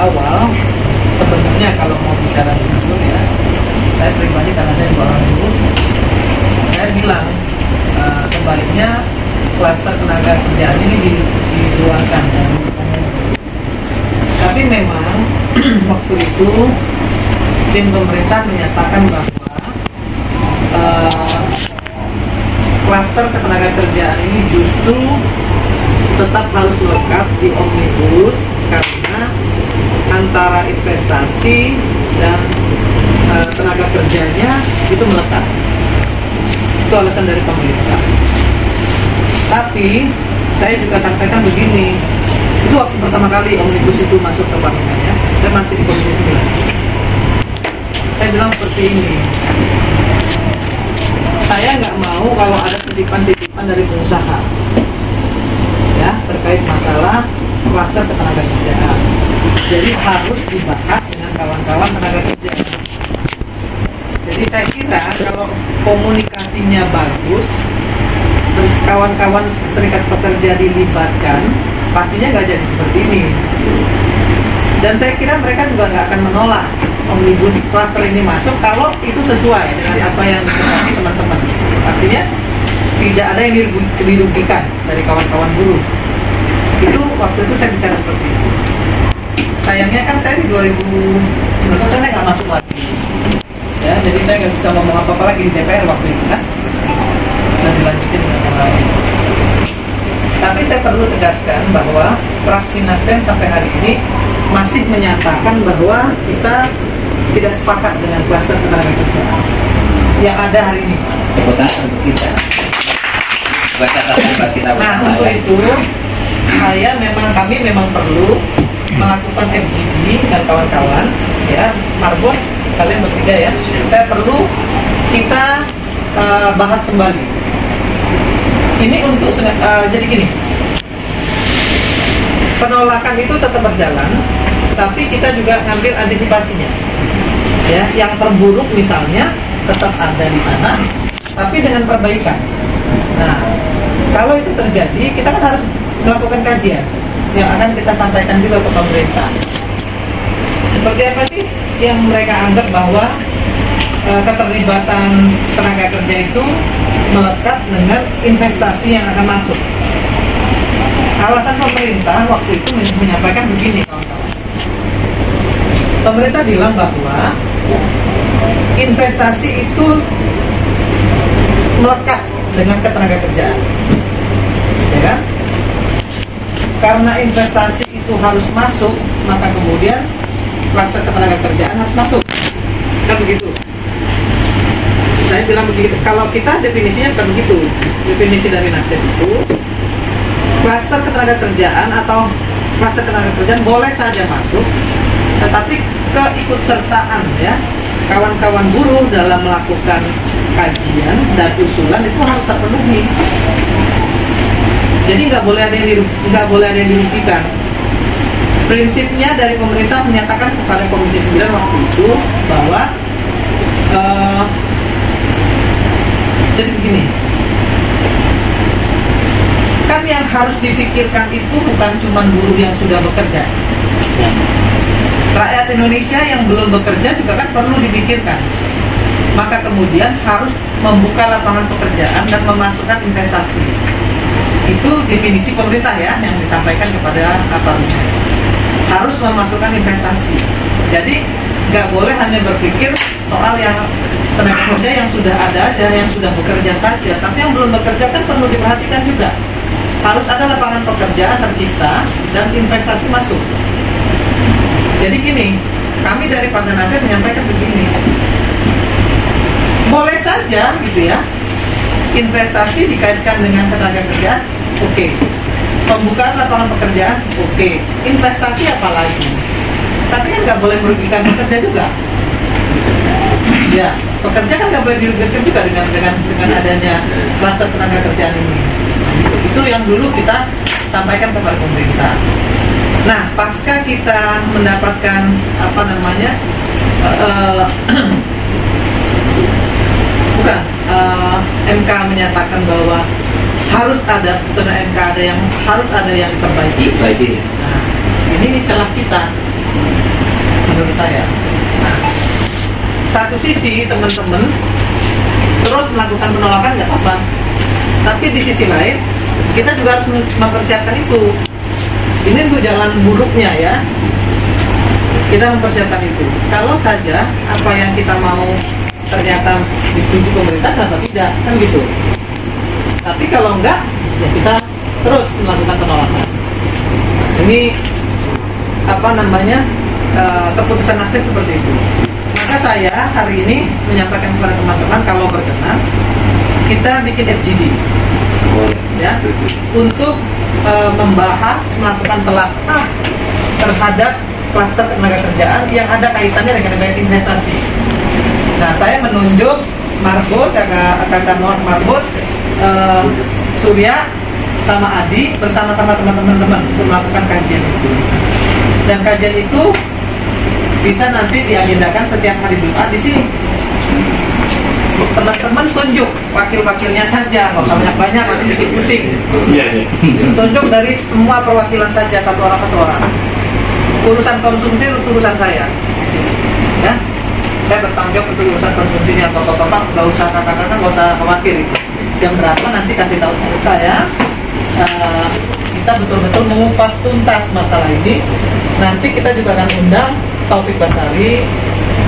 awal sebenarnya kalau mau bicara dulu ya saya pribadi karena saya orang dulu saya bilang uh, sebaiknya klaster tenaga kerjaan ini di, diluarkan ya. tapi memang waktu itu tim pemerintah menyatakan bahwa eh, uh, klaster ketenaga kerjaan ini justru tetap harus melekat di omnibus antara investasi dan eh, tenaga kerjanya itu melekat. Itu alasan dari pemerintah. Tapi saya juga sampaikan begini itu waktu pertama kali omnibus itu masuk ke parlemen ya. Saya masih di komisi 9 saya bilang seperti ini. Saya nggak mau kalau ada titipan-titipan dari pengusaha ya terkait masalah klaster ketenaga kerjaan jadi harus dibahas dengan kawan-kawan tenaga kerja. Jadi saya kira kalau komunikasinya bagus kawan-kawan serikat pekerja dilibatkan pastinya nggak jadi seperti ini. Dan saya kira mereka juga nggak akan menolak omnibus cluster ini masuk kalau itu sesuai dengan apa yang diketahui teman-teman. Artinya tidak ada yang dirugi- dirugikan dari kawan-kawan buruh itu waktu itu saya bicara seperti itu sayangnya kan saya di 2019 saya nggak masuk lagi. Ya jadi saya nggak bisa ngomong apa-apa lagi di DPR waktu itu kan? Dan dilanjutin dengan yang lain. Tapi saya perlu tegaskan bahwa fraksi Nasdem sampai hari ini masih menyatakan bahwa kita tidak sepakat dengan kluster ketenaga kerjaan yang ada hari ini. tepuk tangan untuk kita. Kita Nah untuk itu saya memang kami memang perlu melakukan FGD dan kawan-kawan ya. Marbot kalian bertiga ya. Saya perlu kita eh, bahas kembali. Ini untuk eh, jadi gini. Penolakan itu tetap berjalan tapi kita juga ngambil antisipasinya. Ya yang terburuk misalnya tetap ada di sana tapi dengan perbaikan. Nah kalau itu terjadi kita kan harus melakukan kajian yang akan kita sampaikan juga ke pemerintah. Seperti apa sih yang mereka anggap bahwa eh, keterlibatan tenaga kerja itu melekat dengan investasi yang akan masuk? Alasan pemerintah waktu itu men- menyampaikan begini kawan-kawan. Pemerintah bilang bahwa investasi itu melekat dengan ketenaga kerjaan. Ya kan karena investasi itu harus masuk maka kemudian klaster ketenaga kerjaan harus masuk. Kan begitu? Saya bilang begitu. Kalau kita definisinya bukan begitu. Definisi dari Nasdem itu klaster ketenaga kerjaan atau klaster ketenaga kerjaan boleh saja masuk tetapi keikutsertaan ya. Kawan-kawan buruh dalam melakukan kajian dan usulan itu harus terpenuhi jadi nggak boleh ada yang nggak boleh ada yang dirugikan. Prinsipnya dari pemerintah menyatakan kepada Komisi 9 waktu itu bahwa eh, jadi begini. Kan yang harus difikirkan itu bukan cuma buruh yang sudah bekerja. Rakyat Indonesia yang belum bekerja juga kan perlu dipikirkan. Maka kemudian harus membuka lapangan pekerjaan dan memasukkan investasi itu definisi pemerintah ya yang disampaikan kepada parlemen harus memasukkan investasi. Jadi nggak boleh hanya berpikir soal yang tenaga kerja yang sudah ada aja yang sudah bekerja saja. Tapi yang belum bekerja kan perlu diperhatikan juga. Harus ada lapangan pekerjaan tercipta dan investasi masuk. Jadi gini kami dari Partai Nasdem menyampaikan begini. Boleh saja gitu ya investasi dikaitkan dengan tenaga kerja oke. Pembukaan lapangan pekerjaan oke. Investasi apa lagi? Tapi kan nggak boleh merugikan pekerja juga. Ya pekerja kan nggak boleh dirugikan juga dengan dengan dengan adanya kluster tenaga kerjaan ini. Itu yang dulu kita sampaikan kepada pemerintah. Nah pasca kita mendapatkan apa namanya eh, bukan eh, MK menyatakan bahwa harus ada putusan MK ada yang harus ada yang diperbaiki. Baik ini. Nah, ini celah kita menurut saya. Nah, satu sisi teman-teman terus melakukan penolakan nggak apa-apa, tapi di sisi lain kita juga harus mempersiapkan itu. Ini untuk jalan buruknya ya. Kita mempersiapkan itu. Kalau saja apa yang kita mau ternyata disetujui pemerintah kenapa tidak? Kan gitu tapi kalau enggak ya kita terus melakukan penolakan. Ini apa namanya eh, keputusan nasdem seperti itu. Maka saya hari ini menyampaikan kepada teman-teman kalau berkenan kita bikin FGD ya untuk e, membahas melakukan telaah terhadap klaster tenaga kerjaan yang ada kaitannya dengan investasi. Nah, saya menunjuk Marbot, kakak kakak Noah Marbot, e, Surya, sama Adi bersama-sama teman-teman untuk melakukan kajian itu. Dan kajian itu bisa nanti diagendakan setiap hari Jumat di sini. Teman-teman tunjuk wakil-wakilnya saja nggak usah banyak-banyak nanti bikin pusing. Iya, iya. tunjuk dari semua perwakilan saja satu orang satu orang. Urusan konsumsi itu urusan saya. Ya? Saya bertanggung jawab untuk urusan konsumsinya bapak-bapak nggak usah kakak-kakak nggak usah khawatir jam berapa? Nanti kasih tahu ke saya. Eh, kita betul-betul mengupas tuntas masalah ini. Nanti kita juga akan undang Taufik Basari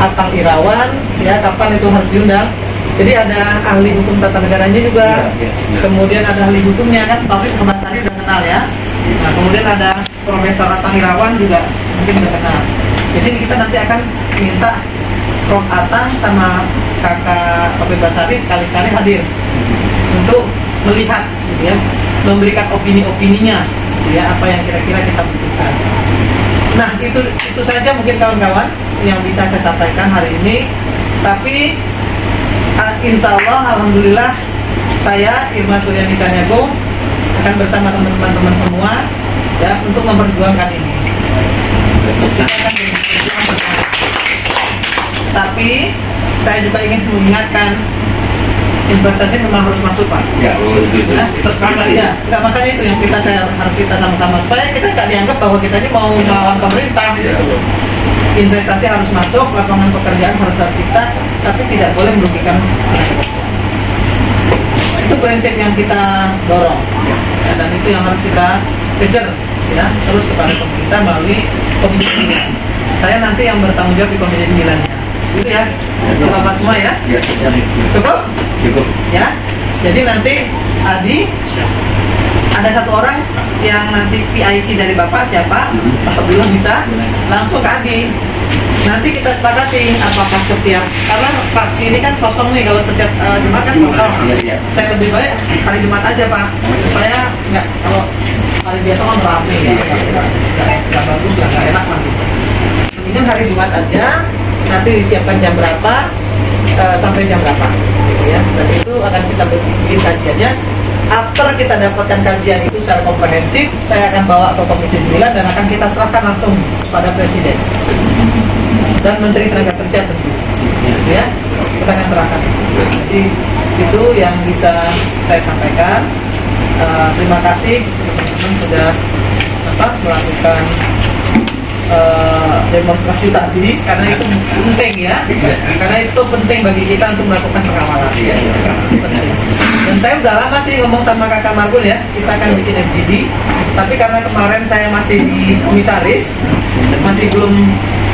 Atang Irawan ya kapan itu harus diundang. Jadi ada ahli hukum tata negaranya juga. Iya, iya. kemudian ada ahli hukumnya kan Taufik Basari udah kenal ya. Nah kemudian ada Profesor Atang Irawan juga mungkin udah kenal. Jadi kita nanti akan minta Prof. Atang sama kakak Taufik Basari sekali-sekali hadir melihat gitu ya memberikan opini-opininya gitu ya apa yang kira-kira kita butuhkan. Nah itu itu saja mungkin kawan-kawan yang bisa saya sampaikan hari ini. Tapi ah, insya Allah alhamdulillah saya Irma Suryani Caniago akan bersama teman-teman semua ya untuk memperjuangkan ini. Tapi saya juga ingin mengingatkan investasi memang harus masuk pak Ya, oh, gitu. Nah, Sepakat, ya, nggak makanya itu yang kita saya harus kita sama-sama supaya kita nggak dianggap bahwa kita ini mau melawan pemerintah gitu loh. Investasi harus masuk, lapangan pekerjaan harus tercipta, tapi tidak boleh merugikan. Itu prinsip yang kita dorong, ya, dan itu yang harus kita kejar, ya, terus kepada pemerintah melalui Komisi 9. Saya nanti yang bertanggung jawab di Komisi 9 nya. Gitu ya, untuk bapak semua ya. Ya, ya. Cukup? Cukup. ya. Jadi nanti Adi ada satu orang yang nanti PIC dari bapak siapa? Pak Abdullah bisa. Langsung ke Adi. Nanti kita sepakati apakah setiap karena fraksi ini kan kosong nih kalau setiap eh, Jumat kan kosong. Iya, iya. saya lebih baik hari Jumat aja pak. Supaya nggak kalau hari biasa kan rame ya nggak bagus nggak enak gitu mendingan hari Jumat aja nanti disiapkan jam berapa eh, sampai jam berapa gitu ya. Dan itu akan kita bikin kajiannya. After kita dapatkan kajian itu secara komprehensif saya akan bawa ke Komisi 9 dan akan kita serahkan langsung pada Presiden dan Menteri Tenaga Kerja tentu gitu ya. Kita akan serahkan. Jadi itu yang bisa saya sampaikan. Eh, terima kasih teman-teman sudah apa melakukan eh, demonstrasi tadi karena itu penting ya. Karena itu penting bagi kita untuk melakukan pengawalan Iya, iya. Penting. dan saya udah lama sih ngomong sama kakak Margun ya. Kita akan bikin FGD tapi karena kemarin saya masih di komisaris masih belum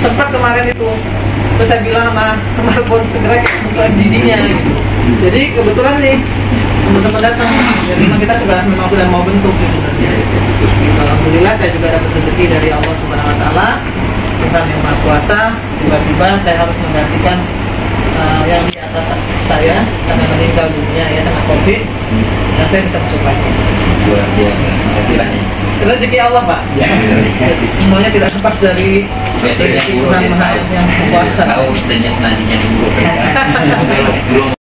sempat kemarin itu. Terus saya bilang sama Margun segera kita buka FGD-nya gitu jadi kebetulan nih teman-teman datang. Jadi memang kita sudah memang sudah mau bentuk sih sebenarnya. Alhamdulillah saya juga dapat rezeki dari Allah Subhanahu Wa Taala Tuhan yang Maha Kuasa tiba-tiba saya harus menggantikan uh, yang di atas saya karena meninggal dunia ya dengan COVID dan saya bisa masuk lagi Luar biasa. Terima kasih banyak. rezeki Allah Pak Ya, semuanya tidak lepas dari rezeki Tuhan Maha yang kuasa Tahu denyut nadinya dulu. Belum